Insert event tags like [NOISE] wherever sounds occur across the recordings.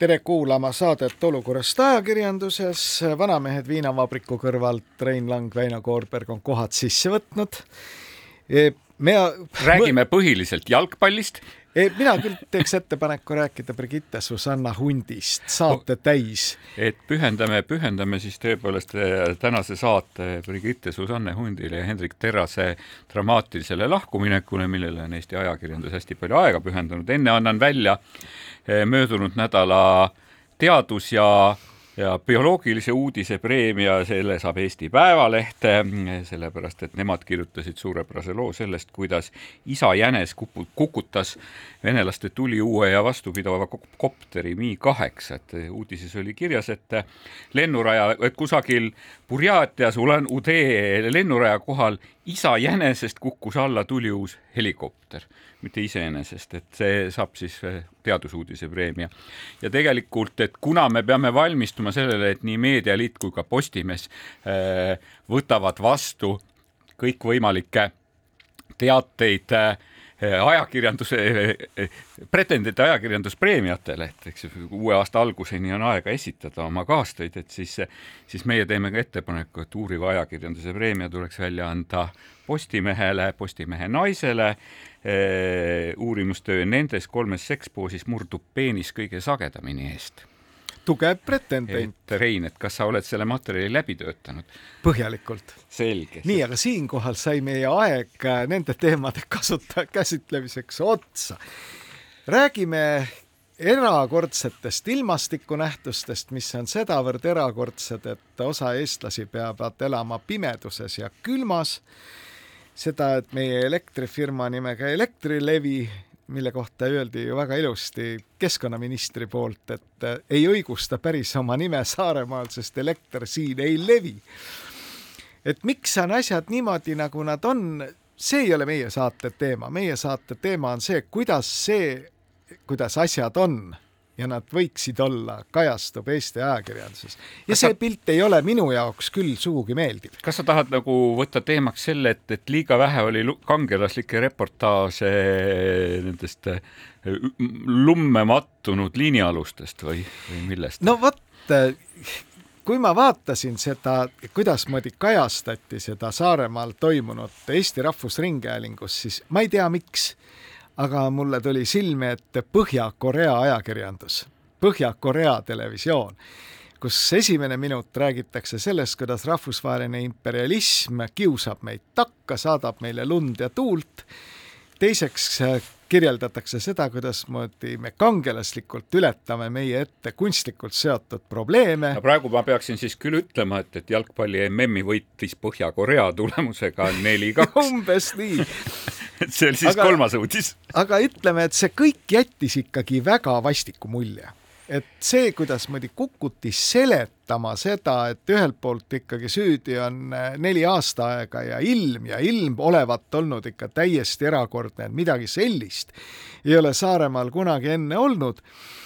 tere kuulama saadet Olukorrast ajakirjanduses. vanamehed viinavabriku kõrvalt Rein Lang, Väino Koorberg on kohad sisse võtnud. me räägime põhiliselt jalgpallist mina küll teeks ettepaneku rääkida Brigitte Susanna Hundist, saate täis. et pühendame, pühendame siis tõepoolest eh, tänase saate Brigitte Susanne Hundile ja Hendrik Terrase dramaatilisele lahkuminekule, millele on Eesti ajakirjandus hästi palju aega pühendanud. enne annan välja eh, möödunud nädala teadus- ja ja bioloogilise uudise preemia, selle saab Eesti Päevaleht, sellepärast et nemad kirjutasid suurepärase loo sellest, kuidas isa jänes kupu-, kukutas venelaste tuliuue ja vastupidava kopteri Mi kaheksa, et uudises oli kirjas, et lennuraja, et kusagil Burjatias Ulan-Ude lennuraja kohal isa jänesest kukkus alla tuliuus helikopter. Mitte iseenesest, et see saab siis teadusuudise preemia. ja tegelikult, et kuna me peame valmistuma sellele, et nii Meedialiit kui ka Postimees äh, võtavad vastu kõikvõimalikke teateid äh, ajakirjanduse, pretendente ajakirjanduspreemiatele, et eks uue aasta alguseni on aega esitada oma kaastöid, et siis, siis meie teeme ka ettepaneku, et uuriva ajakirjanduse preemia tuleks välja anda Postimehele, Postimehe naisele uurimustöö nendes kolmes sekspoosis murdub peenis kõige sagedamini eest tugev pretendent. Rein, et kas sa oled selle materjali läbi töötanud? põhjalikult. selge. nii, aga siinkohal sai meie aeg nende teemade kasuta-, käsitlemiseks otsa. räägime erakordsetest ilmastikunähtustest, mis on sedavõrd erakordsed, et osa eestlasi peavad elama pimeduses ja külmas seda, et meie elektrifirma nimega Elektrilevi, mille kohta öeldi ju väga ilusti keskkonnaministri poolt, et äh, ei õigusta päris oma nime Saaremaal, sest elekter siin ei levi. et miks on asjad niimoodi, nagu nad on, see ei ole meie saate teema, meie saate teema on see, kuidas see, kuidas asjad on ja nad võiksid olla, kajastub Eesti ajakirjanduses. ja kas see sa... pilt ei ole minu jaoks küll sugugi meeldiv. kas sa tahad nagu võtta teemaks selle, et, et liiga vähe oli kangelaslikke reportaaže nendest äh, lumme mattunud liinialustest või, või millest? no vot, äh, kui ma vaatasin seda, kuidasmoodi kajastati seda Saaremaal toimunut Eesti Rahvusringhäälingus, siis ma ei tea, miks aga mulle tuli silme ette Põhja-Korea ajakirjandus, Põhja-Korea televisioon, kus esimene minut räägitakse sellest, kuidas rahvusvaheline imperialism kiusab meid takka, saadab meile lund ja tuult, teiseks kirjeldatakse seda, kuidasmoodi me kangelaslikult ületame meie ette kunstlikult seatud probleeme. praegu ma peaksin siis küll ütlema, et, et jalgpalli MM-i võitis Põhja-Korea tulemusega [LAUGHS] neli-kaks umbes nii et [LAUGHS] see oli siis aga, kolmas uudis. aga ütleme, et see kõik jättis ikkagi väga vastiku mulje et see, kuidasmoodi Kukuti seletama seda, et ühelt poolt ikkagi süüdi on äh, neli aasta aega ja ilm ja ilm olevat olnud ikka täiesti erakordne, et midagi sellist ei ole Saaremaal kunagi enne olnud.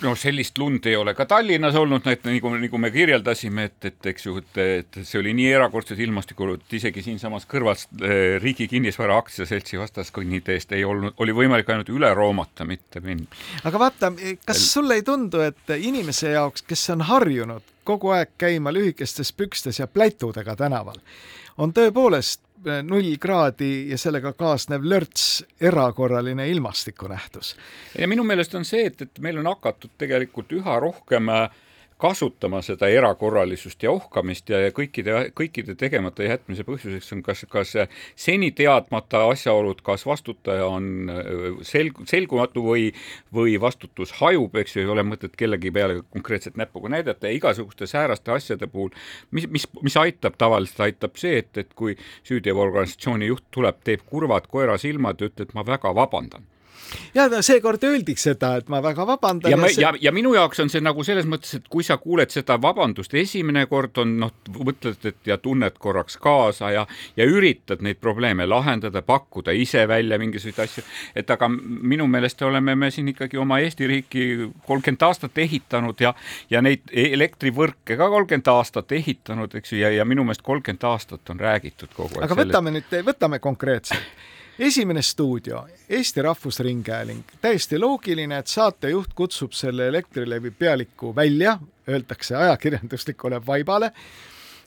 no sellist lund ei ole ka Tallinnas olnud, et nagu, nagu me kirjeldasime, et, et eks ju, et, et see oli nii erakordset ilmastikku, et isegi siinsamas kõrvas äh, Riigi Kinnisvara Aktsiaseltsi vastaskõnniteest ei olnud, oli võimalik ainult üle roomata, mitte minna. aga vaata, kas sulle ei tundu, et inimese jaoks, kes on harjunud kogu aeg käima lühikestes pükstes ja plätudega tänaval, on tõepoolest eh, null kraadi ja sellega kaasnev lörts erakorraline ilmastikunähtus. ja minu meelest on see, et, et meil on hakatud tegelikult üha rohkem äh, kasutama seda erakorralisust ja ohkamist ja kõikide, kõikide tegemata jätmise põhjuseks on kas, kas seni teadmata asjaolud, kas vastutaja on äh, selg-, selgumatu või, või vastutus hajub, eks ju, ei ole mõtet kellegi peale konkreetselt näpuga näidata ja igasuguste sääraste asjade puhul, mis, mis, mis aitab tavaliselt, aitab see, et, et kui süüteoorganisatsiooni juht tuleb, teeb kurvad koerasilmad ja ütleb, ma väga vabandan ja no seekord öeldi seda, et ma väga vabandan. ja, ja, see... ja, ja minu jaoks on see nagu selles mõttes, et kui sa kuuled seda vabandust esimene kord on noh, mõtled, et ja tunned korraks kaasa ja, ja üritad neid probleeme lahendada, pakkuda ise välja mingisuguseid asju, et aga minu meelest oleme me siin ikkagi oma Eesti riiki kolmkümmend aastat ehitanud ja, ja neid elektrivõrke ka kolmkümmend aastat ehitanud, eks ju, ja, ja minu meelest kolmkümmend aastat on räägitud kogu aeg. aga sellest. võtame nüüd, võtame konkreetselt esimene stuudio, Eesti Rahvusringhääling, täiesti loogiline, et saatejuht kutsub selle Elektrilevi pealiku välja, öeldakse ajakirjanduslikule vaibale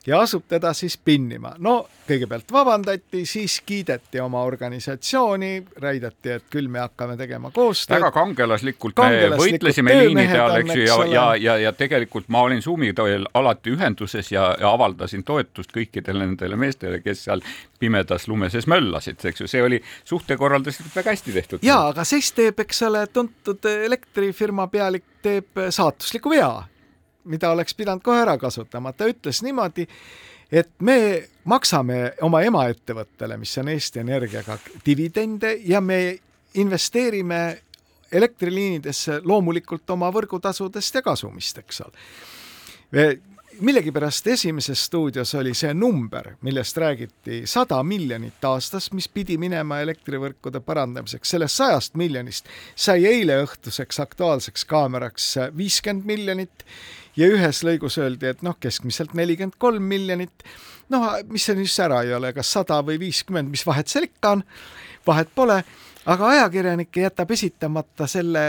ja asub teda siis pinnima. no kõigepealt vabandati, siis kiideti oma organisatsiooni, väideti, et küll me hakkame tegema koostööd. väga kangelaslikult, kangelaslikult me võitlesime liinide all, eks ju, ja, ja, ja, ja tegelikult ma olin Sumiteel alati ühenduses ja, ja avaldasin toetust kõikidele nendele meestele, kes seal pimedas lumeses möllasid, eks ju, see oli suhtekorralduslikult väga hästi tehtud. ja, aga siis teeb, eks ole, tuntud elektrifirma pealik teeb saatusliku vea mida oleks pidanud kohe ära kasutama, ta ütles niimoodi, et me maksame oma emaettevõttele, mis on Eesti Energiaga, dividende ja me investeerime elektriliinidesse loomulikult oma võrgutasudest ja kasumist, eks ole millegipärast esimeses stuudios oli see number, millest räägiti sada miljonit aastas, mis pidi minema elektrivõrkude parandamiseks. sellest sajast miljonist sai eile õhtuseks Aktuaalseks kaameraks viiskümmend miljonit ja ühes lõigus öeldi, et noh, keskmiselt nelikümmend kolm miljonit. noh, mis see nüüd ära ei ole, kas sada või viiskümmend, mis vahet seal ikka on, vahet pole, aga ajakirjanik jätab esitamata selle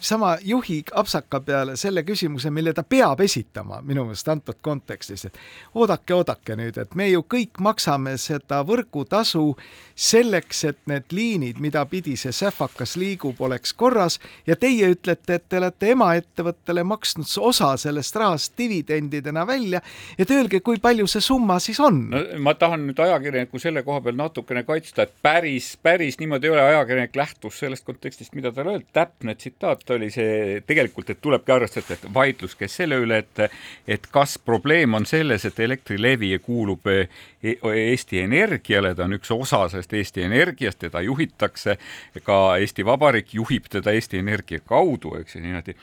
sama juhi apsaka peale selle küsimuse, mille ta peab esitama minu meelest antud kontekstis, et oodake, oodake nüüd, et me ju kõik maksame seda võrgutasu selleks, et need liinid, mida pidi see sähvakas liigub, oleks korras ja teie ütlete, et te olete emaettevõttele maksnud osa sellest rahast dividendidena välja, et öelge, kui palju see summa siis on? No,? ma tahan nüüd ajakirjanikku selle koha peal natukene kaitsta, et päris, päris niimoodi ei ole, ajakirjanik lähtus sellest kontekstist, mida talle öeldi, täpne tsitaat oli see tegelikult, et tulebki arvestada, et vaidlus käis selle üle, et et kas probleem on selles, et Elektrilevi kuulub e-, Eesti Energiale, ta on üks osa sellest Eesti Energiast, teda juhitakse, ka Eesti Vabariik juhib teda Eesti Energia kaudu, eks ju niimoodi.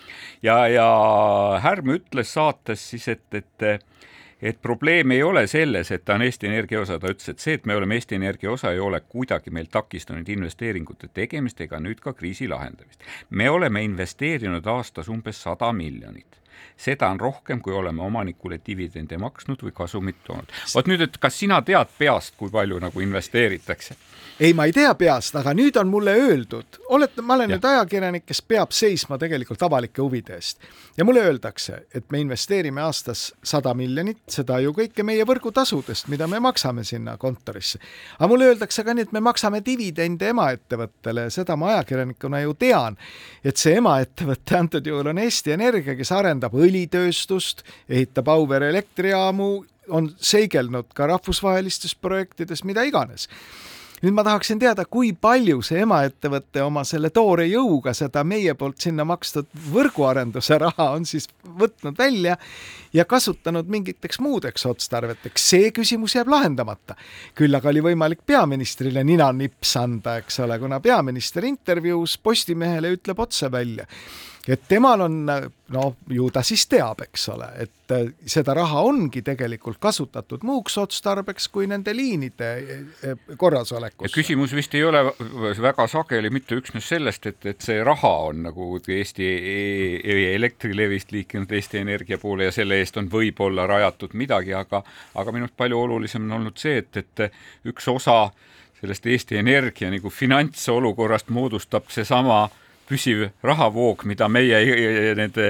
ja, ja Härm ütles saates siis, et, et et probleem ei ole selles, et ta on Eesti Energia osa, ta ütles, et see, et me oleme Eesti Energia osa, ei ole kuidagi meil takistanud investeeringute tegemist ega nüüd ka kriisi lahendamist. me oleme investeerinud aastas umbes sada miljonit seda on rohkem, kui oleme omanikule dividende maksnud või kasumit toonud. vot nüüd, et kas sina tead peast, kui palju nagu investeeritakse? ei, ma ei tea peast, aga nüüd on mulle öeldud, oled, ma olen ja. nüüd ajakirjanik, kes peab seisma tegelikult avalike huvide eest ja mulle öeldakse, et me investeerime aastas sada miljonit, seda ju kõike meie võrgutasudest, mida me maksame sinna kontorisse. aga mulle öeldakse ka nii, et me maksame dividende emaettevõttele seda ma ajakirjanikuna ju tean, et see emaettevõte antud juhul on Eesti Energia, kes arendab õlitööstust, ehitab Auvere elektrijaamu, on seigelnud ka rahvusvahelistes projektides, mida iganes nüüd ma tahaksin teada, kui palju see emaettevõte oma selle toore jõuga seda meie poolt sinna makstud võrguarenduse raha on siis võtnud välja ja kasutanud mingiteks muudeks otstarveteks. see küsimus jääb lahendamata. küll aga oli võimalik peaministrile ninanips anda, eks ole, kuna peaminister intervjuus Postimehele ütleb otse välja et temal on, no ju ta siis teab, eks ole, et äh, seda raha ongi tegelikult kasutatud muuks otstarbeks kui nende liinide äh, korrasolekusse. küsimus vist ei ole väga sageli mitte üksnes sellest, et, et see raha on nagu Eesti e e Elektrilevist liikunud Eesti Energia poole ja selle eest on võib-olla rajatud midagi, aga aga minu arust palju olulisem on olnud see, et, et üks osa sellest Eesti Energia nagu finantsolukorrast moodustab seesama äh, püsiv rahavoog, mida meie nende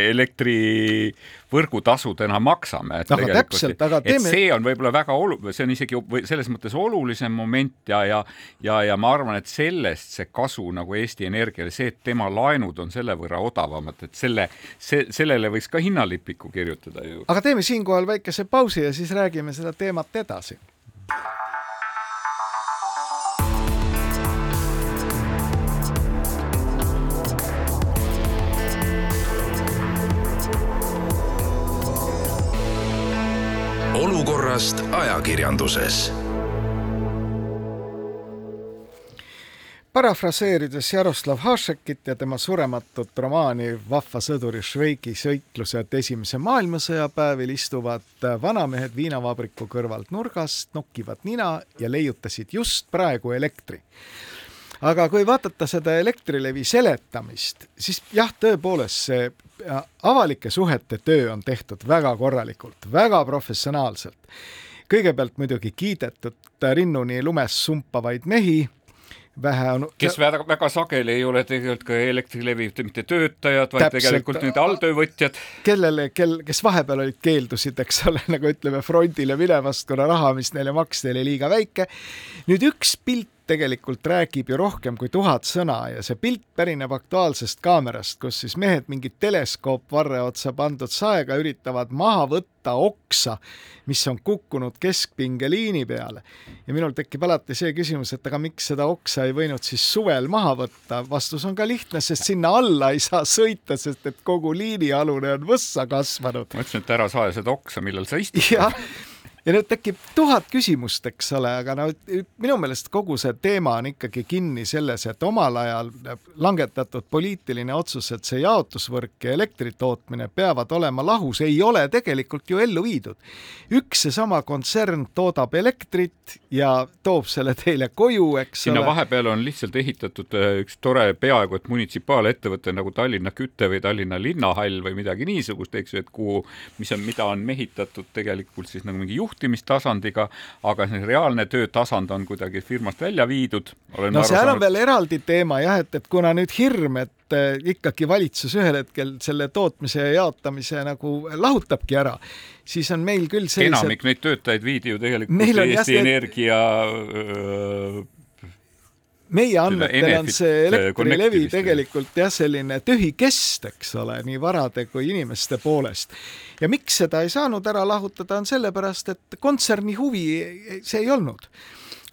elektrivõrgutasudena maksame. et aga täpselt, aga teeme. see on võib-olla väga olu-, see on isegi selles mõttes olulisem moment ja, ja ja, ja ma arvan, et sellest see kasu nagu Eesti Energiale, see, et tema laenud on selle võrra odavamad, et selle, see, sellele võiks ka hinnalipiku kirjutada ju. aga teeme siinkohal väikese pausi ja siis räägime seda teemat edasi. Olukorrast ajakirjanduses. Parafraseerides Jaroslav Hašekit ja tema surematut romaani Vahva sõduri Šveiki sõiklused Esimese maailmasõja päevil istuvad vanamehed viinavabriku kõrvalt nurgast, nokivad nina ja leiutasid just praegu elektri aga kui vaadata seda Elektrilevi seletamist, siis jah, tõepoolest see avalike suhete töö on tehtud väga korralikult, väga professionaalselt. kõigepealt muidugi kiidetud rinnuni lumes sumpavaid mehi vähe on. kes väga, väga sageli ei ole tegelikult ka Elektrilevi mitte töötajad, vaid Täpselt. tegelikult need alltöövõtjad. kellele, kel, kes vahepeal olid keeldusid, eks ole, [LAUGHS] nagu ütleme, frondile minevast, kuna raha, mis neile maksti, oli liiga väike. nüüd üks pilt tegelikult räägib ju rohkem kui tuhat sõna ja see pilt pärineb Aktuaalsest kaamerast, kus siis mehed mingit teleskoopvarre otsa pandud saega üritavad maha võtta oksa, mis on kukkunud keskpingeliini peale. ja minul tekib alati see küsimus, et aga miks seda oksa ei võinud siis suvel maha võtta, vastus on ka lihtne, sest sinna alla ei saa sõita, sest et kogu liinialune on võssa kasvanud. ma ütlesin, et ära saa seda oksa, millal sa istud. jah ja nüüd tekib tuhat küsimust, eks ole, aga no minu meelest kogu see teema on ikkagi kinni selles, et omal ajal langetatud poliitiline otsus, et see jaotusvõrk ja elektri tootmine peavad olema lahus, ei ole tegelikult ju ellu viidud. üks seesama kontsern toodab elektrit ja toob selle teile koju, eks sinna ole. vahepeal on lihtsalt ehitatud äh, üks tore peaaegu et munitsipaalettevõte nagu Tallinna Küte või Tallinna Linnahall või midagi niisugust, eks ju, et kuhu, mis on, mida on mehitatud tegelikult siis nagu mingi juht juhtimistasandiga, aga see reaalne töötasand on kuidagi firmast välja viidud. no seal on veel eraldi teema jah, et, et kuna nüüd hirm, et eh, ikkagi valitsus ühel hetkel selle tootmise ja jaotamise nagu lahutabki ära, siis on meil küll sellised enamik neid töötajaid viidi ju tegelikult Eesti Energia öö, meie andmetel on see Elektrilevi tegelikult jah, selline tühi kest, eks ole, nii varade kui inimeste poolest. ja miks seda ei saanud ära lahutada, on sellepärast, et kontserni huvi see ei olnud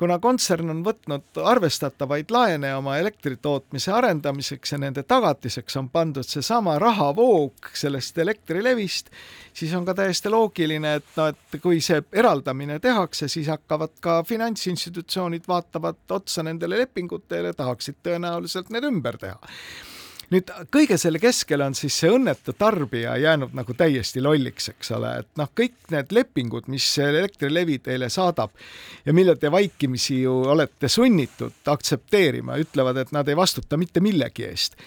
kuna kontsern on võtnud arvestatavaid laene oma elektritootmise arendamiseks ja nende tagatiseks on pandud seesama rahavoog sellest Elektrilevist, siis on ka täiesti loogiline, et no, et kui see eraldamine tehakse, siis hakkavad ka finantsinstitutsioonid vaatavad otsa nendele lepingutele, tahaksid tõenäoliselt need ümber teha nüüd kõige selle keskel on siis see õnnetu tarbija jäänud nagu täiesti lolliks, eks ole, et noh, kõik need lepingud, mis Elektrilevi teile saadab ja mille te vaikimisi ju olete sunnitud aktsepteerima, ütlevad, et nad ei vastuta mitte millegi eest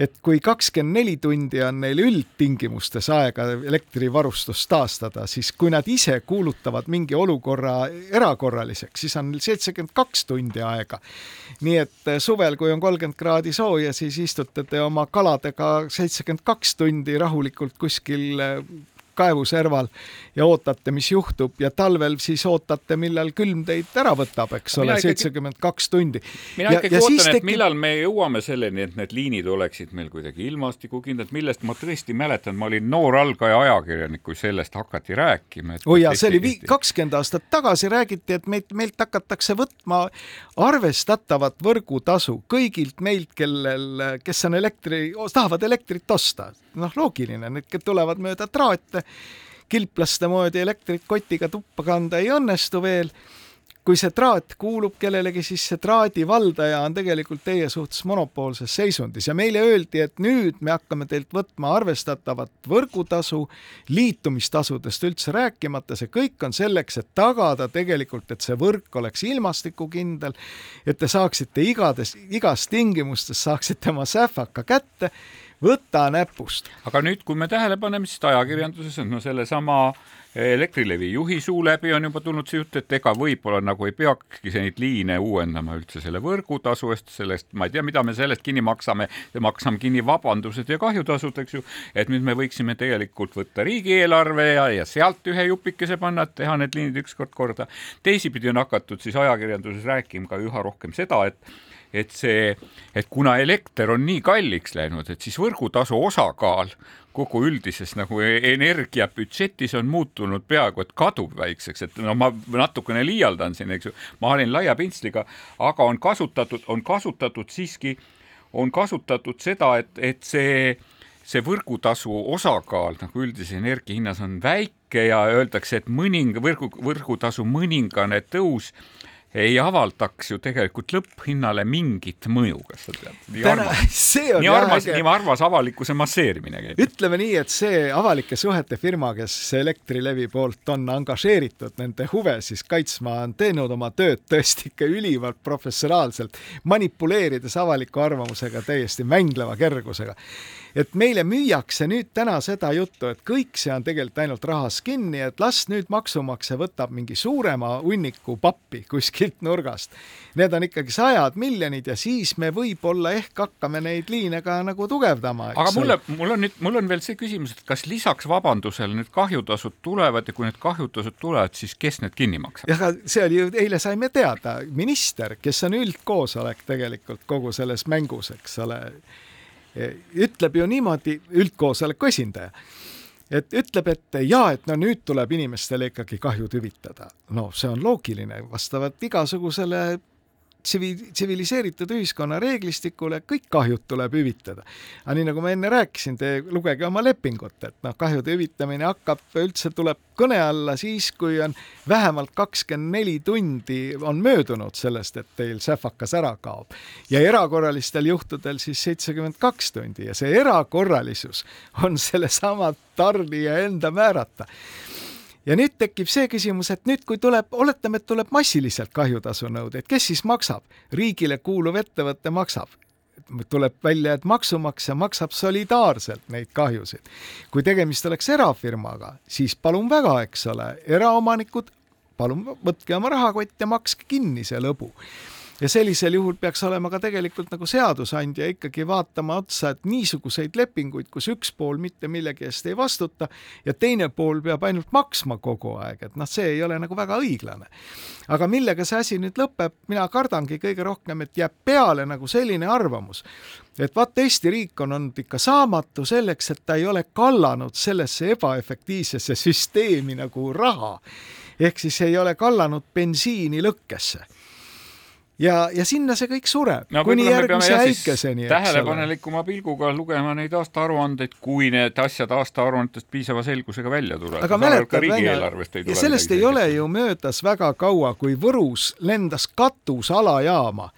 et kui kakskümmend neli tundi on neil üldtingimustes aega elektrivarustust taastada, siis kui nad ise kuulutavad mingi olukorra erakorraliseks, siis on neil seitsekümmend kaks tundi aega. nii et eh, suvel, kui on kolmkümmend kraadi sooja, siis istute te oma kaladega seitsekümmend kaks tundi rahulikult kuskil eh, kaevuserval ja ootate, mis juhtub ja talvel siis ootate, millal külm teid ära võtab, eks ole, seitsekümmend kaks tundi. mina ikkagi ootan, et millal me jõuame selleni, et need liinid oleksid meil kuidagi ilmastikukindlad, millest ma tõesti mäletan, ma olin noor algaja ajakirjanik, kui sellest hakati rääkima. oi oh jaa, see oli kakskümmend aastat tagasi räägiti, et meid, meilt hakatakse võtma arvestatavat võrgutasu kõigilt meilt, kellel, kes on elektri, tahavad elektrit osta. noh, loogiline, need tulevad mööda traate kilplaste moodi elektrit kotiga tuppa kanda ei õnnestu veel. kui see traat kuulub kellelegi, siis see traadi valdaja on tegelikult teie suhtes monopoolses seisundis. Ja meile öeldi, et nüüd me hakkame teilt võtma arvestatavat võrgutasu, liitumistasudest üldse rääkimata, see kõik on selleks, et tagada tegelikult, et see võrk oleks ilmastikukindel, et te saaksite igades, igas tingimustes saaksite oma sähvaka kätte võta näpust. aga nüüd, kui me tähele paneme, siis ajakirjanduses on no sellesama Elektrilevi juhi suu läbi on juba tulnud see jutt, et ega võib-olla nagu ei peakski neid liine uuendama üldse selle võrgutasu eest, sellest ma ei tea, mida me sellest kinni maksame, maksame kinni vabandused ja kahjutasud, eks ju, et nüüd me võiksime tegelikult võtta riigieelarve ja, ja sealt ühe jupikese panna, et teha need liinid ükskord korda. teisipidi on hakatud siis ajakirjanduses rääkima ka üha rohkem seda, et et see, et kuna elekter on nii kalliks läinud, et siis võrgutasu osakaal kogu üldises nagu e-, energiabüdžetis on muutunud peaaegu et kaduvväikseks, et no ma natukene liialdan siin, eks ju, ma olin laia pintsliga, aga on kasutatud, on kasutatud siiski, on kasutatud seda, et, et see see võrgutasu osakaal nagu üldises energia hinnas on väike ja öeldakse, et mõning võrgu, võrgutasu mõningane tõus ei avaldaks ju tegelikult lõpphinnale mingit mõju, kas sa tead? nii Täna, armas, [LAUGHS] see on nii armas, nii armas avalikkuse masseerimine käib. ütleme nii, et see avalike suhete firma, kes Elektrilevi poolt on angažeeritud nende huve siis kaitsma, on teinud oma tööd tõesti ikka ülimalt professionaalselt, manipuleerides avaliku arvamusega täiesti mängleva kergusega et meile müüakse nüüd täna seda juttu, et kõik see on tegelikult ainult rahas kinni, et las nüüd maksumaksja võtab mingi suurema hunniku pappi kuskilt nurgast. Need on ikkagi sajad miljonid ja siis me võib-olla ehk hakkame neid liine ka nagu tugevdama. aga mulle, mul on nüüd, mul on veel see küsimus, et kas lisaks vabandusele nüüd kahjutasud tulevad ja kui need kahjutasud tulevad, siis kes need kinni maksab? jah, see oli ju, eile saime teada, minister, kes on üldkoosolek tegelikult kogu selles mängus, eks ole ütleb ju niimoodi üldkoosoleku esindaja, et ütleb, et jaa, et no nüüd tuleb inimestele ikkagi kahjud hüvitada. no see on loogiline, vastavalt igasugusele tsiviliseeritud ühiskonna reeglistikule kõik kahjud tuleb hüvitada. aga nii nagu ma enne rääkisin, te lugege oma lepingut, et noh, kahjude hüvitamine hakkab, üldse tuleb kõne alla siis, kui on vähemalt kakskümmend neli tundi on möödunud sellest, et teil sähvakas ära kaob. ja erakorralistel juhtudel siis seitsekümmend kaks tundi ja see erakorralisus on sellesama tarnija enda määrata ja nüüd tekib see küsimus, et nüüd, kui tuleb, oletame, et tuleb massiliselt kahjutasunõudeid, kes siis maksab? riigile kuuluv ettevõte maksab tuleb välja, et maksumaksja maksab solidaarselt neid kahjusid. kui tegemist oleks erafirmaga, siis palun väga, eks ole, eraomanikud, palun võtke oma rahakott ja makske kinni see lõbu ja sellisel juhul peaks olema ka tegelikult nagu seadusandja ikkagi vaatama otsa, et niisuguseid lepinguid, kus üks pool mitte millegi eest ei vastuta ja teine pool peab ainult maksma kogu aeg, et noh, see ei ole nagu väga õiglane. aga millega see asi nüüd lõpeb, mina kardangi kõige rohkem, et jääb peale nagu selline arvamus, et vaat Eesti riik on olnud ikka saamatu selleks, et ta ei ole kallanud sellesse ebaefektiivsesse süsteemi nagu raha. ehk siis ei ole kallanud bensiini lõkkesse ja, ja sinna see kõik sureb no, kuni järgmise äikeseni. tähelepanelikuma pilguga lugema neid aastaaruandeid, kui need asjad aastaaruannetest piisava selgusega välja tulevad. aga mäletad, Väino, sellest ei ole ju möödas väga kaua, kui Võrus lendas katus alajaama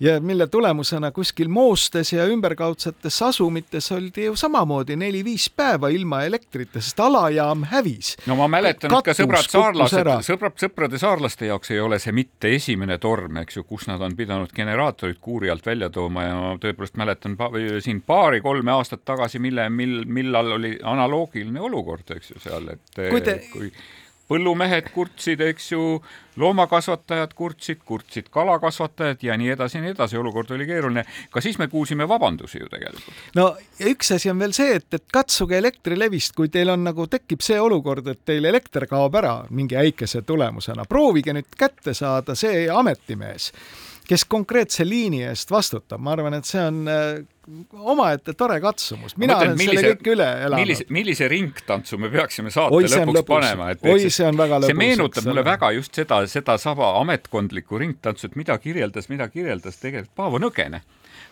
ja mille tulemusena kuskil moostes ja ümberkaudsetes asumites oldi ju samamoodi neli-viis päeva ilma elektrita, sest alajaam hävis. no ma mäletan, et ka sõbrad saarlased, sõbrad, sõprade saarlaste jaoks ei ole see mitte esimene torm, eks ju, kus nad on pidanud generaatorid kuuri alt välja tooma ja ma tõepoolest mäletan pa siin paari-kolme aastat tagasi, mille, mil, millal oli analoogiline olukord, eks ju, seal, et kui, te... kui põllumehed kurtsid, eks ju, loomakasvatajad kurtsid, kurtsid kalakasvatajad ja nii edasi ja nii edasi, olukord oli keeruline. ka siis me kuulsime vabandusi ju tegelikult. no ja üks asi on veel see, et, et katsuge Elektrilevist, kui teil on nagu tekib see olukord, et teil elekter kaob ära mingi äikese tulemusena, proovige nüüd kätte saada see ametimees kes konkreetse liini eest vastutab, ma arvan, et see on äh, omaette tore katsumus, mina mõtlen, olen millise, selle kõik üle elanud. millise, millise ringtantsu me peaksime saate oi, lõpuks, lõpuks panema, et oi, see on väga lõbus. see meenutab mulle väga just seda, sedasama ametkondlikku ringtantsu, et mida kirjeldas, mida kirjeldas tegelikult Paavo Nõgene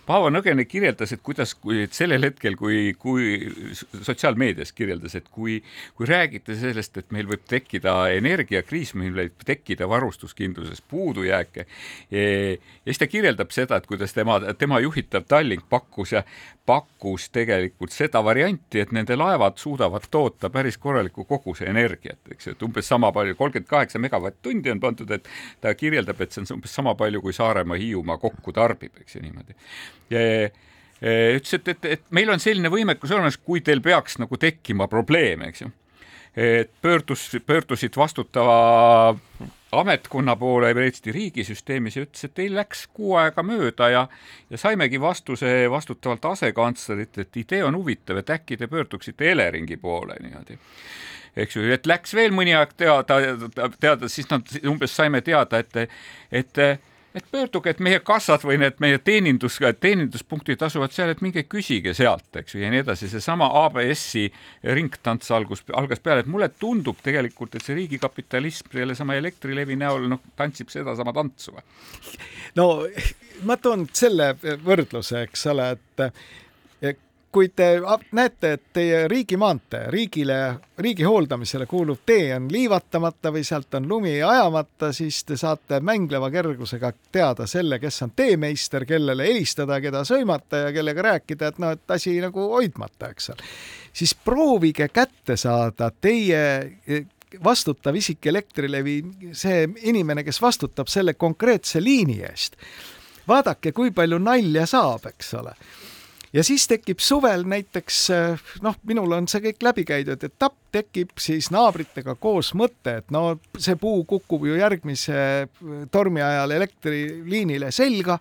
Paavo Nõgene kirjeldas, et kuidas, kui et sellel hetkel, kui, kui sotsiaalmeedias kirjeldas, et kui, kui räägite sellest, et meil võib tekkida energiakriis, meil võib tekkida varustuskindluses puudujääke. ja siis ta kirjeldab seda, et kuidas tema, tema juhitav Tallink pakkus ja pakkus tegelikult seda varianti, et nende laevad suudavad toota päris korraliku koguse energiat, eks et umbes sama palju, kolmkümmend kaheksa megavatt-tundi on pandud, et ta kirjeldab, et see on umbes sama palju, kui Saaremaa, Hiiumaa kokku tarbib, eks ju niimoodi ütles, et, et, et meil on selline võimekus olemas, kui teil peaks nagu tekkima probleeme, eks ju. et pöördus, pöördusid vastutava ametkonna poole Eesti riigisüsteemis ja ütles, et teil läks kuu aega mööda ja, ja saimegi vastuse vastutavalt asekantslerilt, et idee on huvitav, et äkki te pöörduksite Eleringi poole niimoodi eks ju, et läks veel mõni aeg teada, teada, siis nad umbes saime teada, et, et et pöörduge, et meie kassad või need meie teenindus, teeninduspunktid asuvad seal, et minge küsige sealt, eks ju, ja nii edasi, seesama ABS-i ringtants algus, algas peale, et mulle tundub tegelikult, et see riigikapitalism sellesama Elektrilevi näol, noh, tantsib sedasama tantsu. no ma toon selle võrdluse, eks ole, et kui te näete, et teie riigimaantee, riigile, riigi hooldamisele kuuluv tee on liivatamata või sealt on lumi ajamata, siis te saate mängleva kergusega teada selle, kes on teemeister, kellele helistada, keda sõimata ja kellega rääkida, et noh, et asi nagu hoidmata, eks ole. siis proovige kätte saada teie eh, vastutav isik Elektrilevi, see inimene, kes vastutab selle konkreetse liini eest. vaadake, kui palju nalja saab, eks ole ja siis tekib suvel näiteks noh, minul on see kõik läbi käidud etapp, tekib siis naabritega koos mõte, et no see puu kukub ju järgmise tormi ajal elektriliinile selga,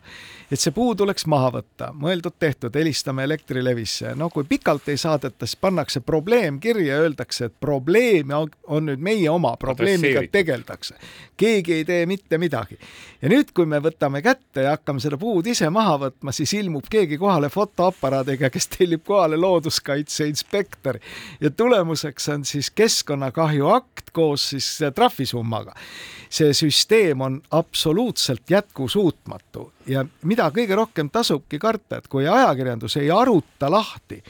et see puu tuleks maha võtta. mõeldud-tehtud, helistame Elektrilevisse. no kui pikalt ei saadeta, siis pannakse probleem kirja, öeldakse, et probleem on, nüüd meie oma, probleemiga tegeldakse. keegi ei tee mitte midagi. ja nüüd, kui me võtame kätte ja hakkame seda puud ise maha võtma, siis ilmub keegi kohale fotoaparaadiga, kes tellib kohale looduskaitse inspektori ja tulemuseks on siis keskkonnakahju akt koos siis trahvisummaga. see süsteem on absoluutselt jätkusuutmatu ja mida kõige rohkem tasubki karta, et kui ajakirjandus ei aruta lahti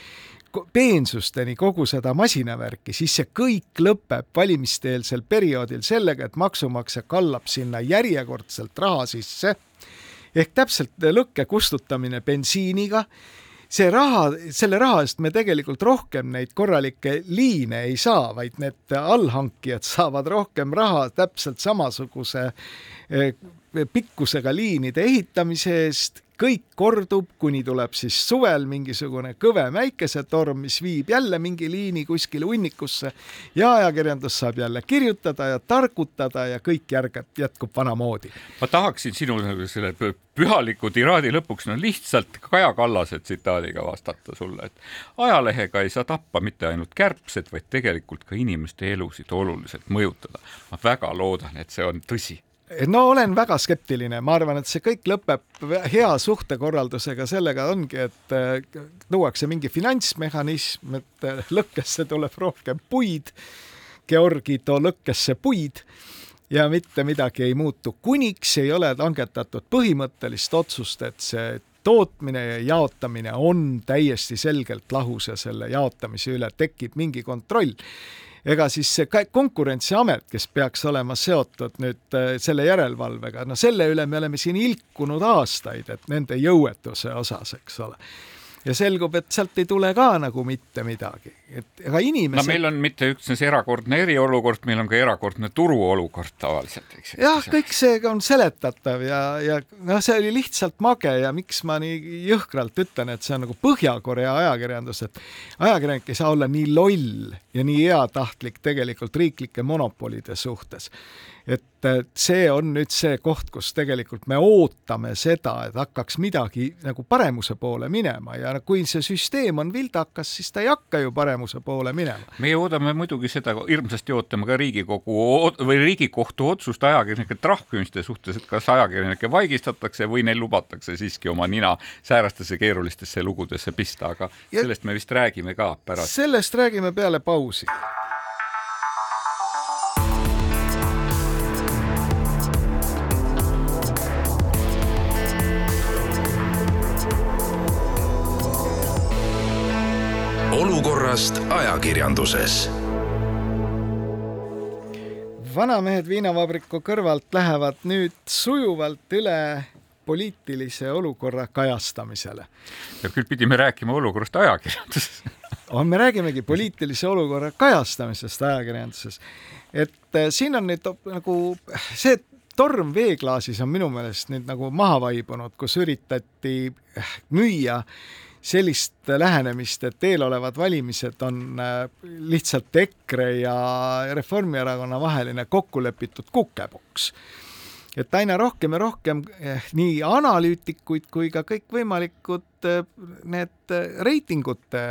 peensusteni kogu seda masinavärki, siis see kõik lõpeb valimiste-eelsel perioodil sellega, et maksumaksja kallab sinna järjekordselt raha sisse ehk täpselt lõkke kustutamine bensiiniga see raha, selle raha eest me tegelikult rohkem neid korralikke liine ei saa, vaid need allhankijad [LAUGHS] saavad rohkem raha täpselt samasuguse eh, pikkusega liinide ehitamise eest kõik kordub, kuni tuleb siis suvel mingisugune kõvem äikesetorm, mis viib jälle mingi liini kuskile hunnikusse ja ajakirjandus saab jälle kirjutada ja targutada ja kõik järgab, jätkub vanamoodi. ma tahaksin sinu selle pühaliku tiraadi lõpuks no lihtsalt Kaja Kallase tsitaadiga vastata sulle, et ajalehega ei saa tappa mitte ainult kärbsed, vaid tegelikult ka inimeste elusid oluliselt mõjutada. ma väga loodan, et see on tõsi no olen väga skeptiline, ma arvan, et see kõik lõpeb hea suhtekorraldusega, sellega ongi, et äh, luuakse mingi finantsmehhanism, et äh, lõkkesse tuleb rohkem puid. Georgi, too lõkkesse puid. Ja mitte midagi ei muutu, kuniks ei ole langetatud põhimõttelist otsust, et see tootmine ja jaotamine on täiesti selgelt lahus ja selle jaotamise üle tekib mingi kontroll ega siis see Konkurentsiamet, kes peaks olema seotud nüüd äh, selle järelevalvega, no selle üle me oleme siin ilkunud aastaid, et nende jõuetuse osas, eks ole ja selgub, et sealt ei tule ka nagu mitte midagi, et ega inimesed. no meil on mitte üksnes erakordne eriolukord, meil on ka erakordne turuolukord tavaliselt, eks. jah, kõik see on seletatav ja, ja noh, see oli lihtsalt mage ja miks ma nii jõhkralt ütlen, et see on nagu Põhja-Korea ajakirjandus, et ajakirjanik ei saa olla nii loll ja nii heatahtlik tegelikult riiklike monopolide suhtes et see on nüüd see koht, kus tegelikult me ootame seda, et hakkaks midagi nagu paremuse poole minema ja kui see süsteem on vildakas, siis ta ei hakka ju paremuse poole minema. meie oodame muidugi seda, hirmsasti ootame ka Riigikogu või Riigikohtu otsust ajakirjanike trahvimiste suhtes, et kas ajakirjanikke vaigistatakse või neil lubatakse siiski oma nina säärastesse keerulistesse lugudesse pista, aga ja sellest me vist räägime ka pärast. sellest räägime peale pausi olukorrast ajakirjanduses. vanamehed viinavabriku kõrvalt lähevad nüüd sujuvalt üle poliitilise olukorra kajastamisele. ja küll pidime rääkima olukorrast ajakirjanduses [LAUGHS] on, me räägimegi poliitilise olukorra kajastamisest ajakirjanduses. et äh, siin on nüüd nagu see torm veeklaasis on minu meelest nüüd nagu maha vaibunud, kus üritati müüa äh, sellist lähenemist, et eelolevad valimised on äh, lihtsalt EKRE ja Reformierakonna vaheline kokkulepitud kukepoks. et aina rohkem ja rohkem eh, nii analüütikuid kui ka kõikvõimalikud eh, need reitingute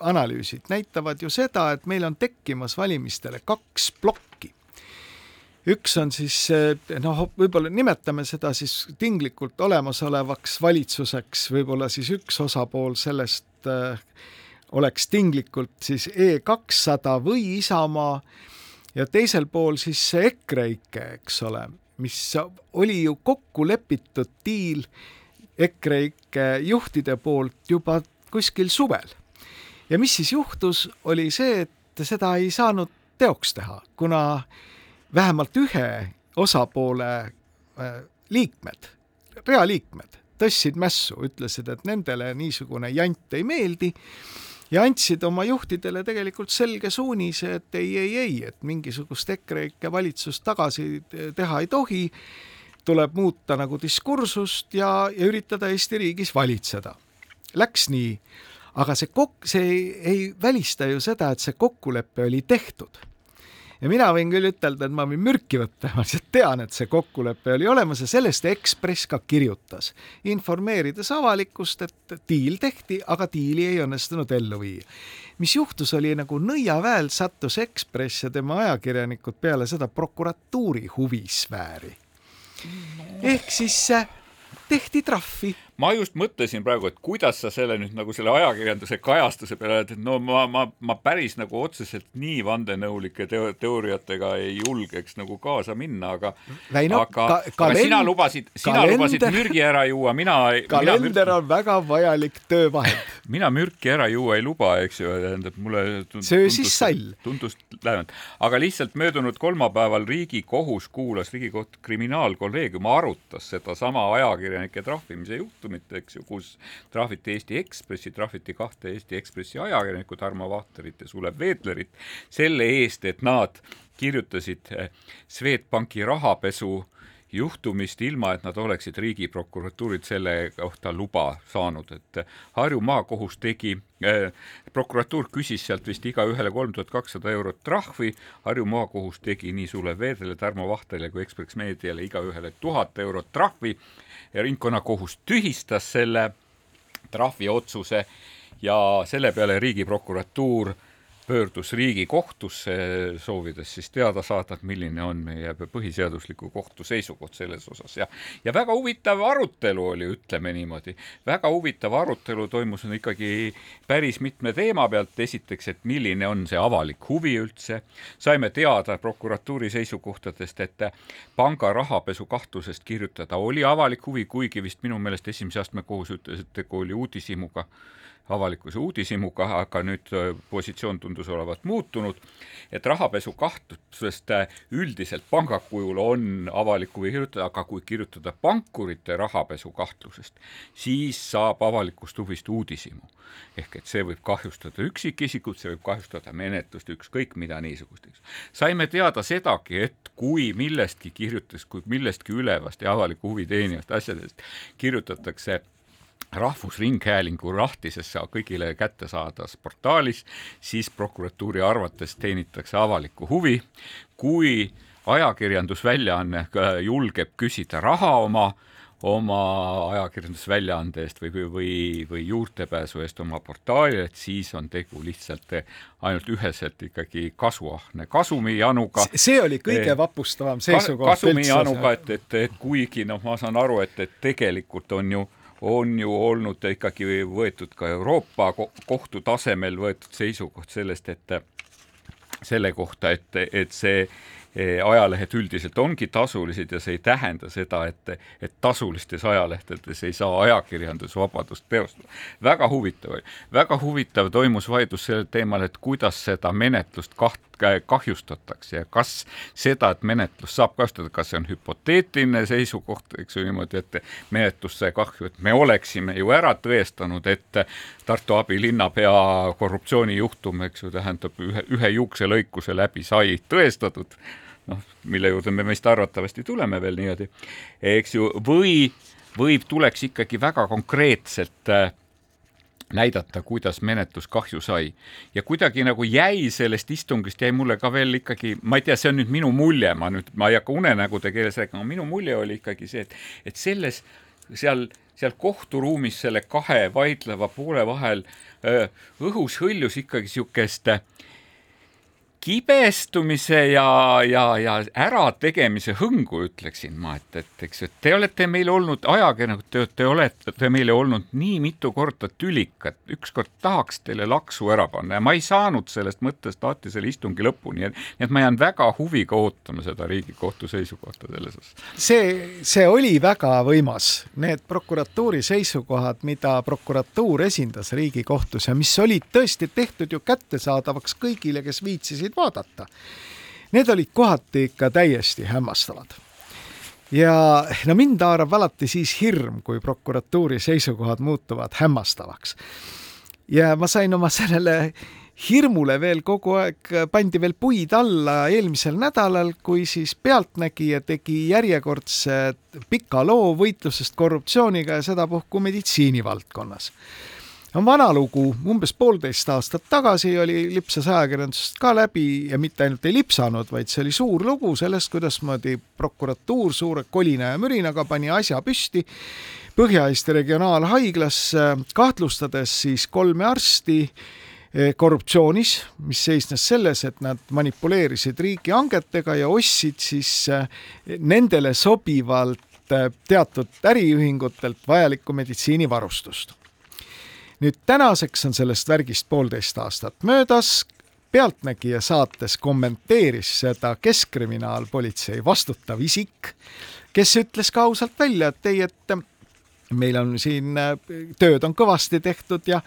analüüsid näitavad ju seda, et meil on tekkimas valimistele kaks plokki üks on siis noh, võib-olla nimetame seda siis tinglikult olemasolevaks valitsuseks, võib-olla siis üks osapool sellest äh, oleks tinglikult siis E kakssada või Isamaa ja teisel pool siis see EKREIKE, eks ole, mis oli ju kokku lepitud diil EKREIKE juhtide poolt juba kuskil suvel. Ja mis siis juhtus, oli see, et seda ei saanud teoks teha, kuna vähemalt ühe osapoole äh, liikmed, realiikmed tõstsid mässu, ütlesid, et nendele niisugune jant ei meeldi ja andsid oma juhtidele tegelikult selge suunise, et ei, ei, ei, et mingisugust EKREIKE valitsust tagasi teha ei tohi, tuleb muuta nagu diskursust ja, ja üritada Eesti riigis valitseda. Läks nii, aga see kok-, see ei, ei välista ju seda, et see kokkulepe oli tehtud ja mina võin küll ütelda, et ma võin mürki võtta, ma lihtsalt tean, et see kokkulepe oli olemas ja sellest Ekspress ka kirjutas, informeerides avalikkust, et diil tehti, aga diili ei õnnestunud ellu viia. mis juhtus, oli nagu nõiaväel sattus Ekspress ja tema ajakirjanikud peale seda prokuratuuri huvisfääri. ehk siis tehti trahvi. Ma just mõtlesin praegu, et kuidas sa selle nüüd nagu selle ajakirjanduse kajastuse peale et no ma, ma, ma päris nagu otseselt nii vandenõulike teo teooriatega ei julgeks nagu kaasa minna, aga Väino, aga, ka, aga kalend... sina lubasid, sina kalender... lubasid mürgi ära juua, mina kalender mina mürgi... on väga vajalik töövahend. [LAUGHS] Mina mürki ära juua ei luba, eks ju, tähendab mulle tundus, söö siis sall. tundus lähemalt, aga lihtsalt möödunud kolmapäeval Riigikohus kuulas, Riigikohtu kriminaalkolleegium arutas sedasama ajakirjanike trahvimise juhtu, juhtumit, eks ju, kus trahviti Eesti Ekspressi, trahviti kahte Eesti Ekspressi ajakirjanikku, Tarmo Vahterit ja Sulev Veetlerit, selle eest, et nad kirjutasid eh, Swedbanki rahapesu juhtumist, ilma et nad oleksid riigiprokuratuurilt selle kohta luba saanud, et Harju maakohus tegi eh,, prokuratuur küsis sealt vist igaühele kolm tuhat kakssada eurot trahvi, Harju maakohus tegi nii Sulev Veedrile, Tarmo Vahtele kui Ekspress Meediale igaühele tuhat eurot trahvi ja ringkonnakohus tühistas selle trahviotsuse ja selle peale Riigiprokuratuur pöördus Riigikohtusse, soovides siis teada saada, et milline on meie põhiseadusliku kohtu seisukoht selles osas. Ja ja väga huvitav arutelu oli, ütleme niimoodi, väga huvitav arutelu toimus ikkagi päris mitme teema pealt, esiteks, et milline on see avalik huvi üldse, saime teada prokuratuuri seisukohtadest, et panga rahapesu kahtlusest kirjutada oli avalik huvi, kuigi vist minu meelest esimese astme kohus ütles, et tegu oli uudishimuga avalikkuse uudishimuga, aga nüüd äh, positsioon tundus olevat muutunud, et rahapesu kahtlusest äh, üldiselt panga kujul on avalik huvi kirjutada, aga kui kirjutada pankurite rahapesu kahtlusest, siis saab avalikust huvist uudishimu. ehk et see võib kahjustada üksikisikut, see võib kahjustada menetlust, ükskõik mida niisugust, eks. saime teada sedagi, et kui millestki kirjutas, kui millestki ülevast ja avaliku huvi teenivast asjadest kirjutatakse Rahvusringhäälingu lahtisesse kõigile kättesaadavas portaalis, siis prokuratuuri arvates teenitakse avalikku huvi. kui ajakirjandusväljaanne äh, julgeb küsida raha oma oma ajakirjandusväljaande eest või, või, või juurdepääsu eest oma portaalile, et siis on tegu lihtsalt ainult üheselt ikkagi kasuahne kasumijanuga. see oli kõige eh, vapustavam seisukoht. kasumijanuga, et, et, et kuigi noh, ma saan aru, et, et tegelikult on ju on ju olnud ikkagi võetud ka Euroopa kohtu tasemel võetud seisukoht sellest, et selle kohta, et, et see Eh, ajalehed üldiselt ongi tasulised ja see ei tähenda seda, et, et tasulistes ajalehtedes ei saa ajakirjandusvabadust teostada. väga huvitav oli, väga huvitav toimus vaidlus sellel teemal, et kuidas seda menetlust kaht-, kahjustatakse ja kas seda, et menetlust saab kahjustada, kas see on hüpoteetiline seisukoht, eks ju niimoodi, et menetlus sai kahju, et me oleksime ju ära tõestanud, et Tartu abilinnapea korruptsioonijuhtum, eks ju, tähendab ühe, ühe juukselõikuse läbi sai tõestatud noh, mille juurde me vist arvatavasti tuleme veel niimoodi, eks ju, või, või tuleks ikkagi väga konkreetselt äh, näidata, kuidas menetlus kahju sai. ja kuidagi nagu jäi sellest istungist, jäi mulle ka veel ikkagi, ma ei tea, see on nüüd minu mulje, ma nüüd, ma ei hakka unenägude keeles rääkima, minu mulje oli ikkagi see, et, et selles, seal, seal kohturuumis selle kahe vaidleva poole vahel öö, äh, õhus hõljus ikkagi niisugust kibestumise ja, ja, ja ärategemise hõngu, ütleksin ma, et, et eks, et te olete meil olnud ajakirjanikud, te, te olete meile olnud nii mitu korda tülikad, ükskord tahaks teile laksu ära panna ja ma ei saanud sellest mõttest alati selle istungi lõpuni, et ma jään väga huviga ootama seda Riigikohtu seisukohta selles osas. see, see oli väga võimas, need prokuratuuri seisukohad, mida prokuratuur esindas Riigikohtus ja mis olid tõesti tehtud ju kättesaadavaks kõigile, kes viitsisid vaadata. Need olid kohati ikka täiesti hämmastavad. ja no mind haarab alati siis hirm, kui prokuratuuri seisukohad muutuvad hämmastavaks. ja ma sain oma sellele hirmule veel kogu aeg, pandi veel puid alla eelmisel nädalal, kui siis Pealtnägija tegi järjekordse pika loo võitlusest korruptsiooniga ja sedapuhku meditsiinivaldkonnas on vana lugu, umbes poolteist aastat tagasi oli, lipsas ajakirjandusest ka läbi ja mitte ainult ei lipsanud, vaid see oli suur lugu sellest, kuidasmoodi prokuratuur suure kolina ja mürinaga pani asja püsti Põhja-Eesti Regionaalhaiglas, kahtlustades siis kolme arsti eh, korruptsioonis, mis seisnes selles, et nad manipuleerisid riigihangetega ja ostsid siis eh, nendele sobivalt eh, teatud äriühingutelt vajalikku meditsiinivarustust nüüd tänaseks on sellest värgist poolteist aastat möödas. pealtnägija saates kommenteeris seda Keskkriminaalpolitsei vastutav isik, kes ütles ka ausalt välja, et ei, et meil on siin tööd on kõvasti tehtud ja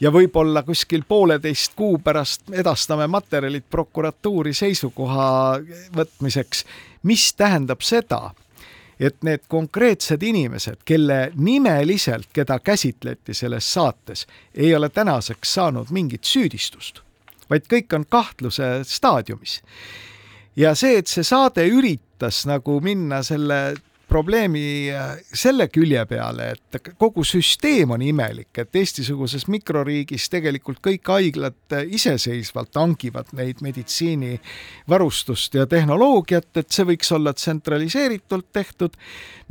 ja võib-olla kuskil pooleteist kuu pärast edastame materjalid prokuratuuri seisukoha võtmiseks, mis tähendab seda, et need konkreetsed inimesed, kelle nimeliselt, keda käsitleti selles saates, ei ole tänaseks saanud mingit süüdistust, vaid kõik on kahtluse staadiumis. ja see, et see saade üritas nagu minna selle probleemi äh, selle külje peale, et kogu süsteem on imelik, et Eesti-suguses mikroriigis tegelikult kõik haiglad äh, iseseisvalt hangivad neid meditsiinivarustust ja tehnoloogiat, et see võiks olla tsentraliseeritult tehtud,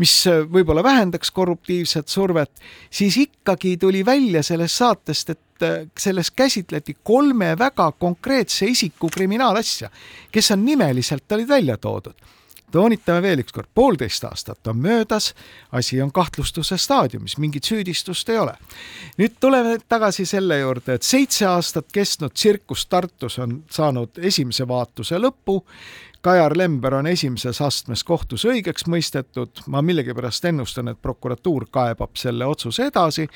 mis äh, võib-olla vähendaks korruptiivset survet, siis ikkagi tuli välja sellest saatest, et selles käsitleti kolme väga konkreetse isiku kriminaalasja, kes on nimeliselt olid välja toodud toonitame veel ükskord, poolteist aastat on möödas, asi on kahtlustuse staadiumis, mingit süüdistust ei ole. nüüd tuleme tagasi selle juurde, et seitse aastat kestnud tsirkus Tartus on saanud esimese vaatuse lõpu. Kajar Lember on esimeses astmes kohtus õigeks mõistetud, ma millegipärast ennustan, et prokuratuur kaebab selle otsuse edasi,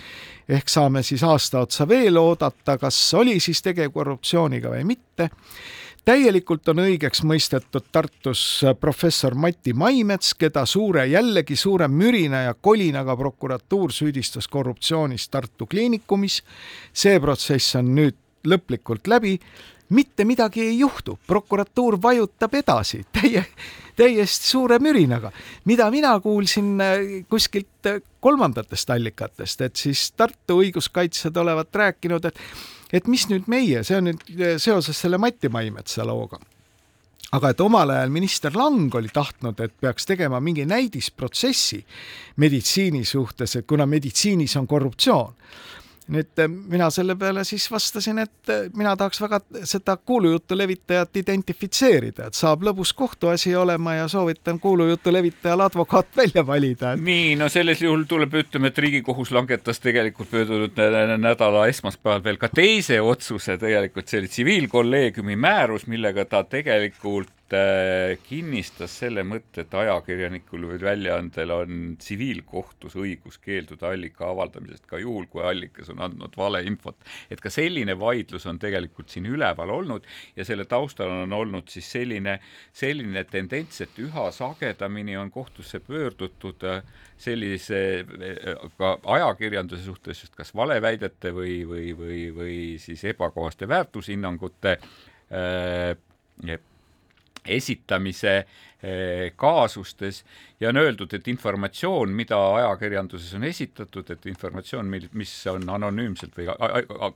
ehk saame siis aasta otsa veel oodata, kas oli siis tegu korruptsiooniga või mitte täielikult on õigeks mõistetud Tartus professor Mati Maimets, keda suure, jällegi suure mürina ja kolinaga prokuratuur süüdistas korruptsioonis Tartu Kliinikumis. see protsess on nüüd lõplikult läbi. Mitte midagi ei juhtu, prokuratuur vajutab edasi [LAUGHS] täie, täiesti suure mürinaga. mida mina kuulsin äh, kuskilt äh, kolmandatest allikatest, et siis Tartu õiguskaitsjad olevat rääkinud, et et mis nüüd meie, see on nüüd eh, seoses selle Mati Maimetsa looga aga et omal ajal minister Lang oli tahtnud, et peaks tegema mingi näidisprotsessi meditsiini suhtes, et kuna meditsiinis on korruptsioon nüüd eh, mina selle peale siis vastasin, et eh, mina tahaks väga seda kuulujutu levitajat identifitseerida, et saab lõbus kohtuasi olema ja soovitan kuulujutu levitajal advokaat välja valida. nii, no selles juhul tuleb ütlema, et Riigikohus langetas tegelikult möödunud nädala esmaspäeval veel ka teise otsuse, tegelikult see oli tsiviilkolleegiumi määrus, millega ta tegelikult kinnistas selle mõtte, et ajakirjanikul või väljaandel on tsiviilkohtus õigus keelduda allika avaldamisest ka juhul, kui allikas on andnud valeinfot. et ka selline vaidlus on tegelikult siin üleval olnud ja selle taustal on olnud siis selline, selline tendents, et üha sagedamini on kohtusse pöördutud äh, sellise äh, ka ajakirjanduse suhtes just kas valeväidete või, või, või, või siis ebakohaste väärtushinnangute äh, esitamise Eh, kaasustes ja on öeldud, et informatsioon, mida ajakirjanduses on esitatud, et informatsioon, mil, mis on anonüümselt või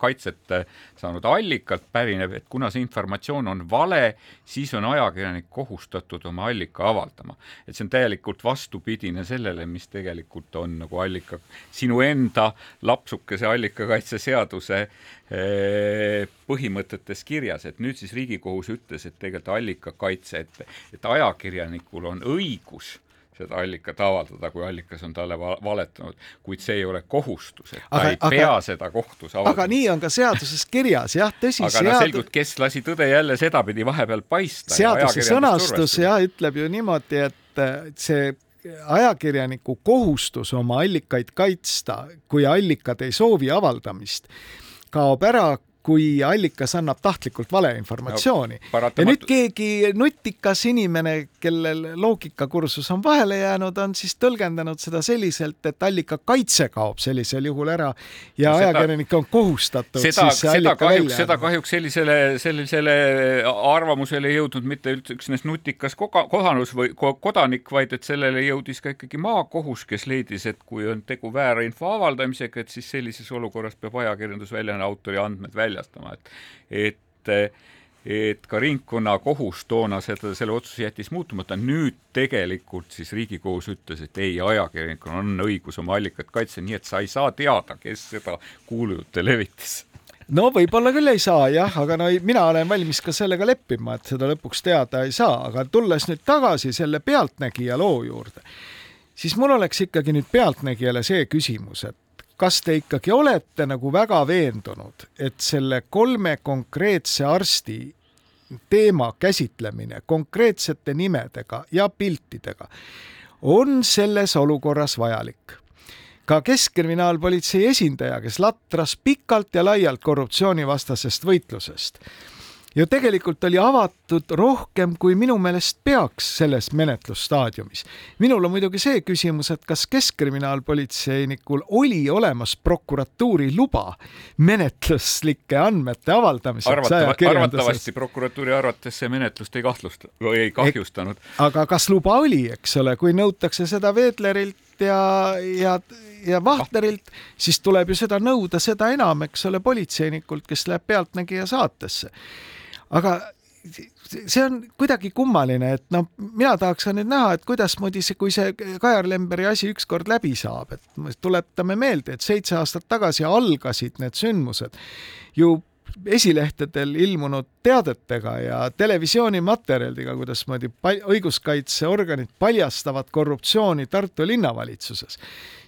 kaitset saanud allikalt pärineb, et kuna see informatsioon on vale, siis on ajakirjanik kohustatud oma allika avaldama. et see on täielikult vastupidine sellele, mis tegelikult on nagu allika, sinu enda lapsukese allikakaitseseaduse eh, põhimõtetes kirjas, et nüüd siis Riigikohus ütles, et tegelikult allikakaitse, et, et ajakirjanikul on õigus seda allikat avaldada, kui allikas on talle valetanud, kuid see ei ole kohustus, et ta aga, ei aga, pea seda kohtus avaldama. aga nii on ka seaduses kirjas, jah, tõsi. aga seadus... no selgub, kes lasi tõde jälle sedapidi vahepeal paista. seaduse sõnastus jah, ütleb ju niimoodi, et see ajakirjaniku kohustus oma allikaid kaitsta, kui allikad ei soovi avaldamist, kaob ära, kui allikas annab tahtlikult valeinformatsiooni no,. ja nüüd keegi nutikas inimene, kellel loogikakursus on vahele jäänud, on siis tõlgendanud seda selliselt, et allika kaitse kaob sellisel juhul ära ja no, ajakirjanik on kohustatud seda, siis seda kahjuks, seda kahjuks sellisele, sellisele arvamusele ei jõudnud mitte üksnes nutikas koga, kohanus või kodanik, vaid et sellele jõudis ka ikkagi maakohus, kes leidis, et kui on tegu väärinfo avaldamisega, et siis sellises olukorras peab ajakirjandusväljaanne autori andmed välja väljastama, et, et et ka ringkonnakohus toona seda, selle otsuse jättis muutumata, nüüd tegelikult siis Riigikohus ütles, et ei, ajakirjanikul on õigus oma allikat kaitsta, nii et sa ei saa teada, kes seda kuulujutte levitas. No võib-olla küll ei saa jah, aga no mina olen valmis ka sellega leppima, et seda lõpuks teada ei saa, aga tulles nüüd tagasi selle Pealtnägija loo juurde, siis mul oleks ikkagi nüüd Pealtnägijale see küsimus, et kas te ikkagi olete nagu väga veendunud, et selle kolme konkreetse arsti teema käsitlemine konkreetsete nimedega ja piltidega on selles olukorras vajalik? ka Keskkriminaalpolitsei esindaja, kes latras pikalt ja laialt korruptsioonivastasest võitlusest ju tegelikult oli avatud rohkem, kui minu meelest peaks selles menetlusstaadiumis. minul on muidugi see küsimus, et kas keskkriminaalpolitseinikul oli olemas prokuratuuri luba menetluslike andmete avaldamiseks Arvatava, arvatavasti prokuratuuri arvates see menetlust ei kahtlusta või ei kahjustanud. aga kas luba oli, eks ole, kui nõutakse seda Veedlerilt ja, ja ja Vahterilt, siis tuleb ju seda nõuda seda enam, eks ole, politseinikult, kes läheb Pealtnägija saatesse aga see on kuidagi kummaline, et noh, mina tahaks ka nüüd näha, et kuidasmoodi see, kui see Kajar Lemberi asi ükskord läbi saab, et tuletame meelde, et seitse aastat tagasi algasid need sündmused ju esilehtedel ilmunud teadetega ja televisioonimaterjalidega, kuidasmoodi õiguskaitseorganid paljastavad korruptsiooni Tartu linnavalitsuses.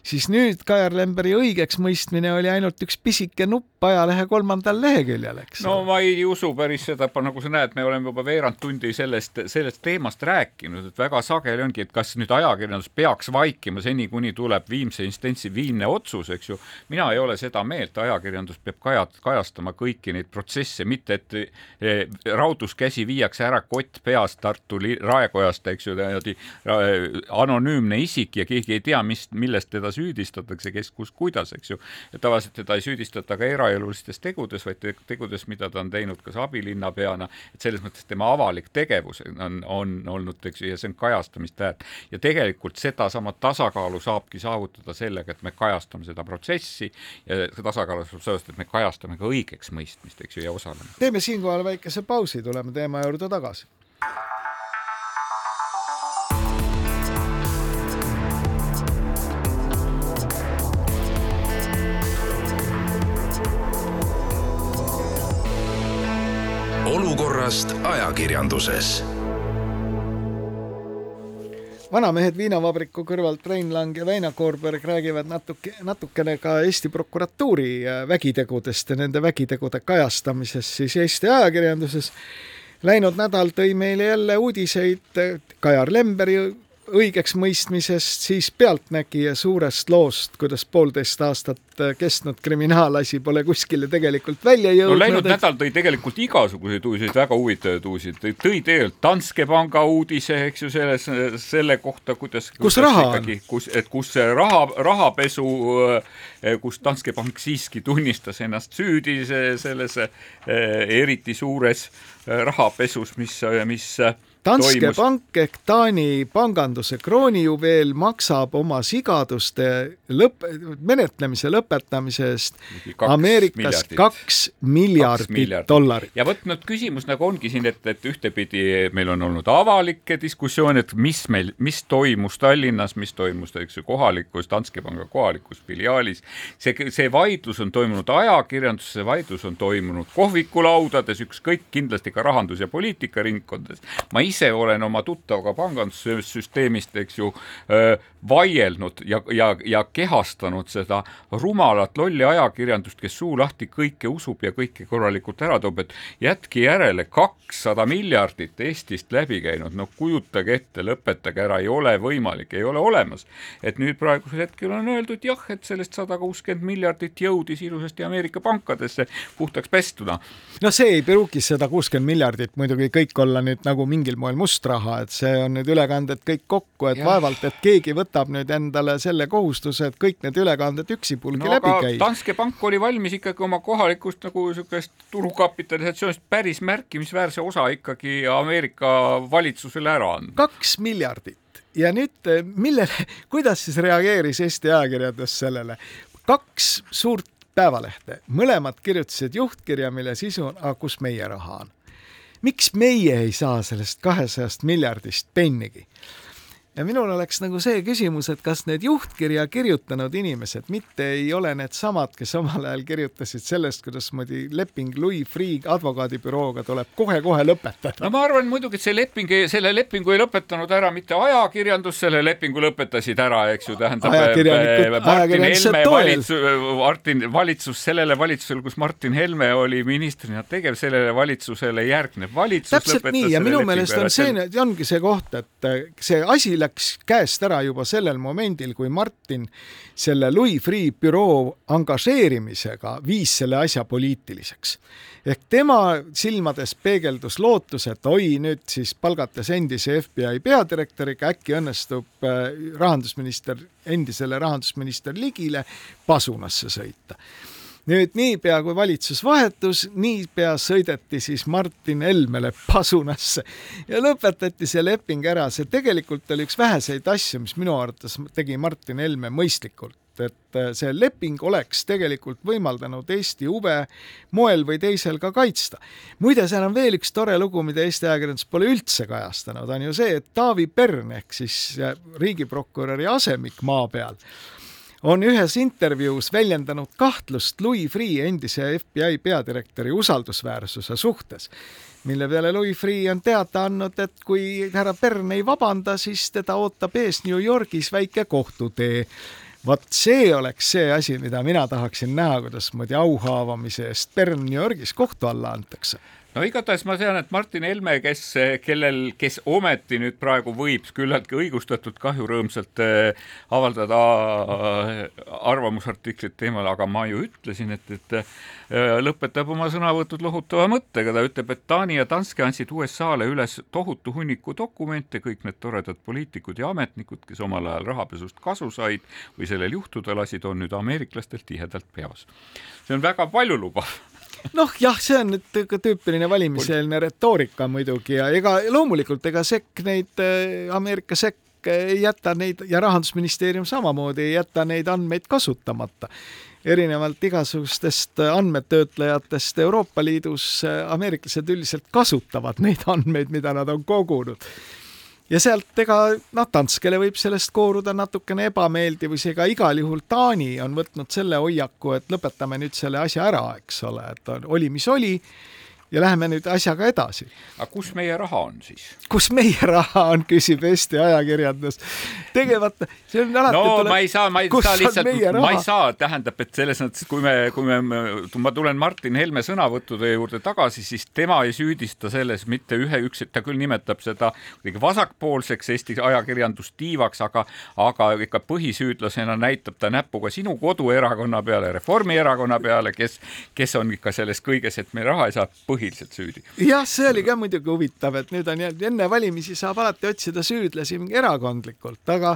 Siis nüüd Kajar Lemberi õigeksmõistmine oli ainult üks pisike nupp ajalehe kolmandal leheküljel, eks. no ma ei usu päris seda, nagu sa näed, me oleme juba veerand tundi sellest, sellest teemast rääkinud, et väga sageli ongi, et kas nüüd ajakirjandus peaks vaikima seni, kuni tuleb viimse instantsi viimne otsus, eks ju. mina ei ole seda meelt, ajakirjandus peab kaja, kajastama kõiki neid protsesse, mitte et eh, rauduskäsi viiakse ära kott peas Tartu raekojast, eks ju, niimoodi anonüümne isik ja keegi ei tea, mis, millest teda süüdistatakse, kes, kus, kuidas, eks ju. tavaliselt teda ei süüdistata ka eraelulistes tegudes, vaid tegudes, mida ta on teinud kas abilinnapeana, et selles mõttes tema avalik tegevus on, on olnud, eks ju, ja see on kajastamist väärt. ja tegelikult sedasama tasakaalu saabki saavutada sellega, et me kajastame seda protsessi ja see tasakaalu saab sellest, et me kajastame ka õigeksmõistmist, eks ju, ja osaleme. teeme siinkohal väikese pausi, tuleme teema juurde tagasi olukorrast ajakirjanduses. vanamehed viinavabriku kõrvalt Rein Lang ja Väino Koorberg räägivad natuke, natukene ka Eesti prokuratuuri äh, vägitegudest ja nende vägitegude kajastamisest siis Eesti ajakirjanduses. Läinud nädal tõi meile jälle uudiseid äh, Kajar Lemberi õigeksmõistmisest, siis Pealtnägija suurest loost, kuidas poolteist aastat kestnud kriminaalasi pole kuskile tegelikult välja jõudnud. no läinud et... nädal tõi tegelikult igasuguseid uudiseid, väga huvitavaid uudiseid, tõi tegelikult Danske panga uudise, eks ju, selles, selle kohta, kuidas kus raha ikkagi, on? kus, et kus see raha, rahapesu, kus Danske pank siiski tunnistas ennast süüdi selles eriti suures rahapesus, mis, mis Danske toimus... pank ehk Taani panganduse kroonijuveel maksab oma sigaduste lõpp, menetlemise lõpetamise eest Ameerikas kaks miljardit, miljardit dollarit. ja vot nüüd küsimus nagu ongi siin, et, et ühtepidi meil on olnud avalikke diskussioone, et mis meil, mis toimus Tallinnas, mis toimus, eks ju, kohalikus Danske panga kohalikus filiaalis. see, see vaidlus on toimunud ajakirjanduses, see vaidlus on toimunud kohvikulaudades, ükskõik kindlasti ka rahandus- ja poliitikaringkondades. ma ise olen oma tuttavaga pangandussüsteemist, eks ju, vaielnud ja, ja, ja kehastanud seda rumalat lolli ajakirjandust, kes suu lahti kõike usub ja kõike korralikult ära toob, et jätke järele, kakssada miljardit Eestist läbi käinud, no kujutage ette, lõpetage ära, ei ole võimalik, ei ole olemas. et nüüd praegusel hetkel on öeldud jah, et sellest sada kuuskümmend miljardit jõudis ilusasti Ameerika pankadesse puhtaks pestuna. no see ei pruugi sada kuuskümmend miljardit muidugi kõik olla nüüd nagu mingil moel must raha, et see on nüüd ülekanded kõik kokku, et ja. vaevalt, et keegi võtab nüüd endale selle kohustuse, et kõik need ülekanded üksipulgi no, läbi käia. Danske pank oli valmis ikkagi oma kohalikust nagu niisugust turukapitalisatsioonist päris märkimisväärse osa ikkagi Ameerika valitsusele ära andma. kaks miljardit ja nüüd millele, [LAUGHS] kuidas siis reageeris Eesti ajakirjandus sellele? kaks suurt päevalehte, mõlemad kirjutasid juhtkirja, mille sisu on, aga kus meie raha on miks meie ei saa sellest kahesajast miljardist pennigi? Ja minul oleks nagu see küsimus, et kas need juhtkirja kirjutanud inimesed mitte ei ole needsamad, kes omal ajal kirjutasid sellest, kuidasmoodi leping Louis Freeh advokaadibürooga tuleb kohe-kohe lõpetada. no ma arvan muidugi, et see leping, selle lepingu ei lõpetanud ära mitte ajakirjandus, selle lepingu lõpetasid ära, eks ju, tähendab Martin Helme valitsus, Martin, valitsus sellele valitsusele, kus Martin Helme oli ministrina tegev, sellele valitsusele järgnev valitsus täpselt nii ja minu meelest on see, ongi see koht, et see asi läks läks käest ära juba sellel momendil, kui Martin selle Louis Freeh büroo angažeerimisega viis selle asja poliitiliseks. ehk tema silmades peegeldus lootus, et oi, nüüd siis palgates endise FBI peadirektoriga äkki õnnestub äh, rahandusminister, endisele rahandusminister Ligile pasunasse sõita nüüd niipea, kui valitsus vahetus, niipea sõideti siis Martin Helmele pasunasse ja lõpetati see leping ära. see tegelikult oli üks väheseid asju, mis minu arvates tegi Martin Helme mõistlikult et äh, see leping oleks tegelikult võimaldanud Eesti huve moel või teisel ka kaitsta. muide, seal on veel üks tore lugu, mida Eesti ajakirjandus pole üldse kajastanud, on ju see, et Taavi Pern ehk siis äh, riigiprokuröri asemik maa peal on ühes intervjuus väljendanud kahtlust Louis Freeh, endise FBI peadirektori usaldusväärsuse suhtes, mille peale Louis Freeh on teada andnud, et kui härra Pern ei vabanda, siis teda ootab ees New Yorgis väike kohtutee. Vot see oleks see asi, mida mina tahaksin näha, kuidasmoodi auhaavamise eest Pern New Yorgis kohtu alla antakse no igatahes ma tean, et Martin Helme, kes, kellel, kes ometi nüüd praegu võib küllaltki õigustatult kahju rõõmsalt äh, avaldada äh, arvamusartiklit teemal, aga ma ju ütlesin, et, et äh, lõpetab oma sõnavõtud lohutava mõttega, ta ütleb, et Taani ja Danske andsid USA-le üles tohutu hunniku dokumente, kõik need toredad poliitikud ja ametnikud, kes omal ajal rahapesust kasu said või sellel juhtuda lasid, on nüüd ameeriklastel tihedalt peos. see on väga paljulubav noh, jah, see on nüüd ka tüüpiline valimiseelne retoorika muidugi ja ega loomulikult ega sekk neid, äh, Ameerika sekk ei jäta neid ja rahandusministeerium samamoodi ei jäta neid andmeid kasutamata. Erinevalt igasugustest andmetöötlejatest Euroopa Liidus äh, ameeriklased üldiselt kasutavad neid andmeid, mida nad on kogunud ja sealt ega noh, Danskele võib sellest kooruda natukene ebameeldivus, ega igal juhul Taani on võtnud selle hoiaku, et lõpetame nüüd selle asja ära, eks ole, et oli, mis oli ja läheme nüüd asjaga edasi. aga kus meie raha on siis? kus meie raha on, küsib Eesti ajakirjandus. tegemata, see on alati no tuleb, ma ei saa, ma ei saa lihtsalt, ma ei saa, tähendab, et selles mõttes, kui me, kui me, ma tulen Martin Helme sõnavõttude juurde tagasi, siis tema ei süüdista selles mitte ühe, üks, ta küll nimetab seda kuidagi vasakpoolseks Eesti ajakirjandustiivaks, aga, aga ikka põhisüüdlasena näitab ta näpuga sinu koduerakonna peale, Reformierakonna peale, kes, kes on ikka selles kõiges, et me raha ei saa põhiliselt süüdi. jah, see oli ka muidugi huvitav, et nüüd on jälle enne valimisi saab alati otsida süüdlasi erakondlikult, aga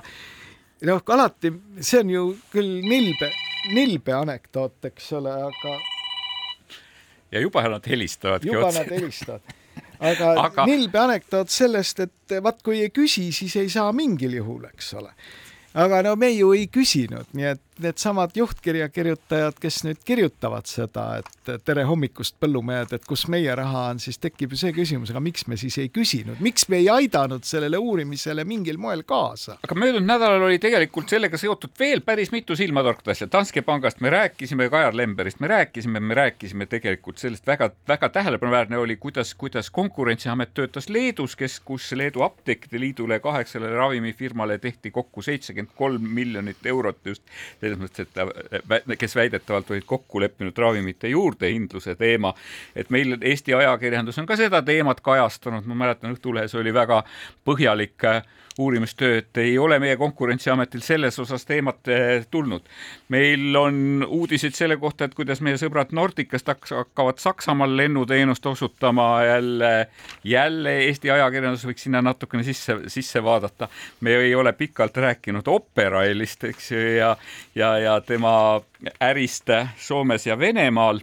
noh, alati see on ju küll nilbe, nilbe anekdoot, eks ole, aga. ja juba nad helistavadki juba otse. nad helistavad aga, [LAUGHS] aga... nilbe anekdoot sellest, et vaat kui ei küsi, siis ei saa mingil juhul, eks ole aga no me ju ei küsinud, nii et needsamad juhtkirja kirjutajad, kes nüüd kirjutavad seda, et tere hommikust, põllumehed, et kus meie raha on, siis tekib ju see küsimus, aga miks me siis ei küsinud, miks me ei aidanud sellele uurimisele mingil moel kaasa? aga möödunud nädalal oli tegelikult sellega seotud veel päris mitu silmatorkat asja. Danske pangast me rääkisime, Kajar Lemberist me rääkisime, me rääkisime tegelikult sellest väga, väga tähelepanuväärne oli, kuidas, kuidas Konkurentsiamet töötas Leedus, kes, kus Leedu Apteekide Liidule kaheksale ravimifirmale tehti kokku seitsekümmend kolm miljonit eurot just selles mõttes, et kes väidetavalt olid kokku leppinud ravimite juurdehindluse teema. et meil Eesti ajakirjandus on ka seda teemat kajastanud, ma mäletan Õhtulehes oli väga põhjalik äh, uurimistöö, et ei ole meie Konkurentsiametil selles osas teemat eh, tulnud. meil on uudiseid selle kohta, et kuidas meie sõbrad Nordicast hakkavad Saksamaal lennuteenust osutama jälle, jälle Eesti ajakirjandus võiks sinna natukene sisse, sisse vaadata. me ei ole pikalt rääkinud Operailist, eks ju, ja, ja, ja tema ärist Soomes ja Venemaal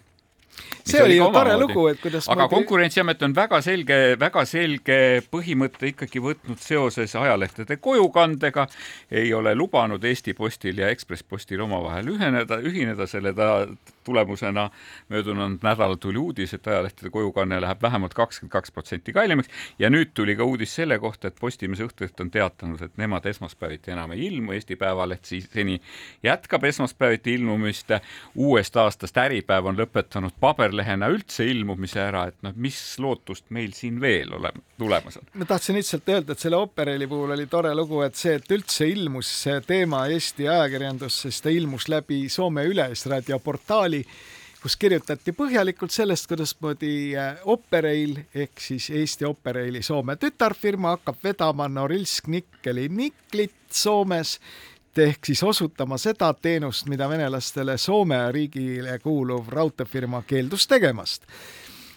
see oli ju tore lugu, et kuidas aga moodi... Konkurentsiamet on väga selge, väga selge põhimõtte ikkagi võtnud seoses ajalehtede kojukandega, ei ole lubanud Eesti Postil ja Ekspress Postil omavahel üheneda, ühineda, selle ta tulemusena. Möödunud nädalal tuli uudis, et ajalehtede kojukanne läheb vähemalt kakskümmend kaks protsenti kallimaks. Ja nüüd tuli ka uudis selle kohta, et Postimees Õhtuleht on teatanud, et nemad esmaspäeviti enam ei ilmu, Eesti Päevaleht siis seni jätkab esmaspäeviti ilmumist, uuest aastast Äripäev on lõpetanud paberlehena üldse ilmumise ära, et noh, mis lootust meil siin veel olema, tulemas on? ma tahtsin lihtsalt öelda, et selle Operaili puhul oli tore lugu, et see, et üldse ilmus see teema Eesti ajakirjandusse, siis ta ilmus läbi Soome Yleisradio portaali, kus kirjutati põhjalikult sellest, kuidasmoodi äh, Operail ehk siis Eesti Operaili Soome tütarfirma hakkab vedama Norilsk Nikkeli niklit Soomes ehk siis osutama seda teenust, mida venelastele Soome riigile kuuluv raudteefirma keeldus tegemast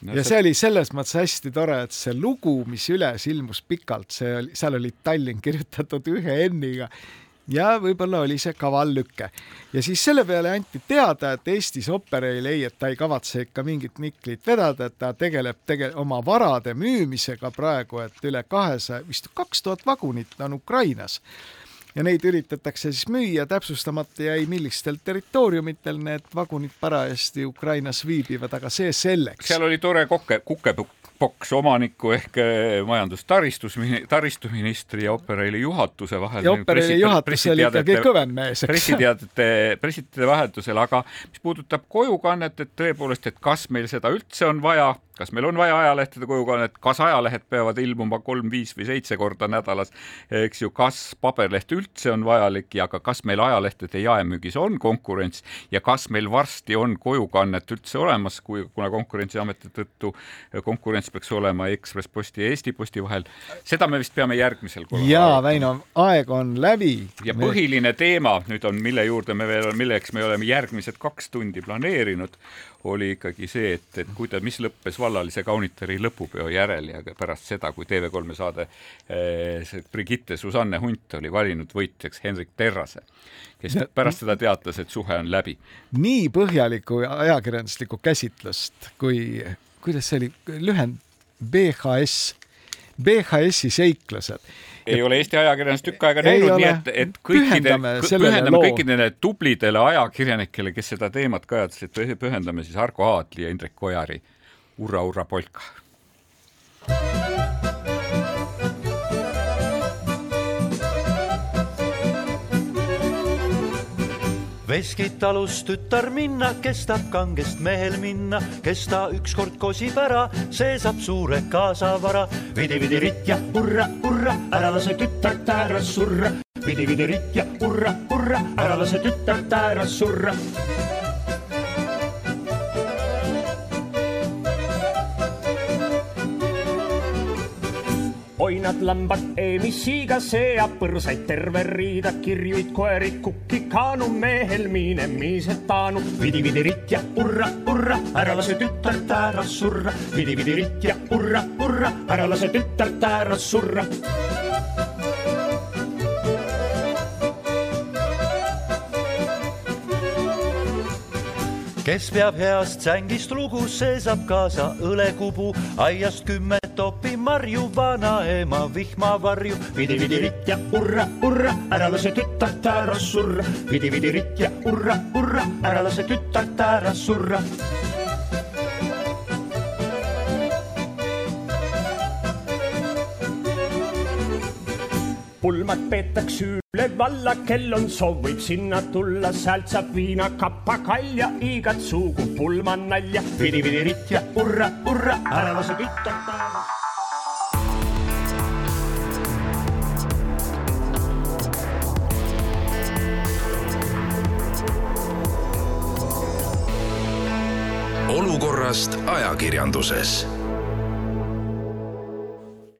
no,. ja see oli selles mõttes hästi tore, et see lugu, mis üles ilmus pikalt, see oli, seal oli Tallinn kirjutatud ühe N-iga ja võib-olla oli see kaval lüke. ja siis selle peale anti teada, et Eestis Operail ei, et ta ei kavatse ikka mingit niklit vedada, et ta tegeleb tege-, oma varade müümisega praegu, et üle kahesaja, vist kaks tuhat vagunit on Ukrainas ja neid üritatakse siis müüa, täpsustamata jäi, millistel territooriumitel need vagunid parajasti Ukrainas viibivad, aga see selleks. seal oli tore kokke, kukepukk boks omaniku ehk eh, majandus-taristus, taristuministri ja Operaili juhatuse vahel. ja Operaili juhatus oli ikkagi kõvem mees, eks. pressiteadete, pressiteadete vahetusel, aga mis puudutab kojukannet, et tõepoolest, et kas meil seda üldse on vaja kas meil on vaja ajalehtede kojukannet, kas ajalehed peavad ilmuma kolm, viis või seitse korda nädalas, eks ju, kas paberleht üldse on vajalik ja ka kas meil ajalehtede jaemüügis on konkurents ja kas meil varsti on kojukannet üldse olemas, kui, kuna Konkurentsiameti tõttu konkurents peaks olema Ekspress Posti ja Eesti Posti vahel. seda me vist peame järgmisel korral. jaa, Väino, aeg on läbi. ja põhiline teema nüüd on, mille juurde me veel, milleks me oleme järgmised kaks tundi planeerinud, oli ikkagi see, et, et kuida-, mis lõppes vallalise kaunitari lõpupeo järel ja pärast seda, kui TV3 saade eh, see Brigitte Susanne Hunt oli valinud võitjaks Hendrik Terrase, kes ja, pärast seda teatas, et suhe on läbi. nii põhjalikku ajakirjanduslikku käsitlust kui, kuidas see oli, lühend BHS, BHS-i seiklused ei ole Eesti ajakirjandus tükk aega näinud, nii et, et kõikide, pühendame kõikidele tublidele ajakirjanikele, kes seda teemat kajatasid, pühendame siis Arko Aadli ja Indrek Ojari Urra, urra polka. Veskit talus tütar minna, kes tahab kangest mehel minna, kes ta ükskord kosib ära, see saab suure kaasavara. vidi-vidi ritt ja hurra, hurra, ära lase tütart ära surra. vidi-vidi ritt ja hurra, hurra, ära lase tütart ära surra oinad, lambad, eemissiga seab põrsaid terve riida, kirjuid, koeri, kukki, kaanu, mehel minemised taanu. vidi-vidi ritt ja urra, urra, ära lase tütart ära surra. vidi-vidi ritt ja urra, urra, ära lase tütart ära surra kes peab heast sängist lugu, see saab kaasa õlekubu, aiast kümme topi marju, vanaema vihmavarju. vidi-vidi-ritt ja hurra, hurra, ära lase tütart ära surra. vidi-vidi-ritt ja hurra, hurra, ära lase tütart ära surra. Pulmad peetakse üle valla, kel on soov, võib sinna tulla, sealt saab viina, kappa, kalja, igat sugu pulmanalja. vidi-vidi-ritt ja hurra, hurra, ära lase tütart ära. olukorrast ajakirjanduses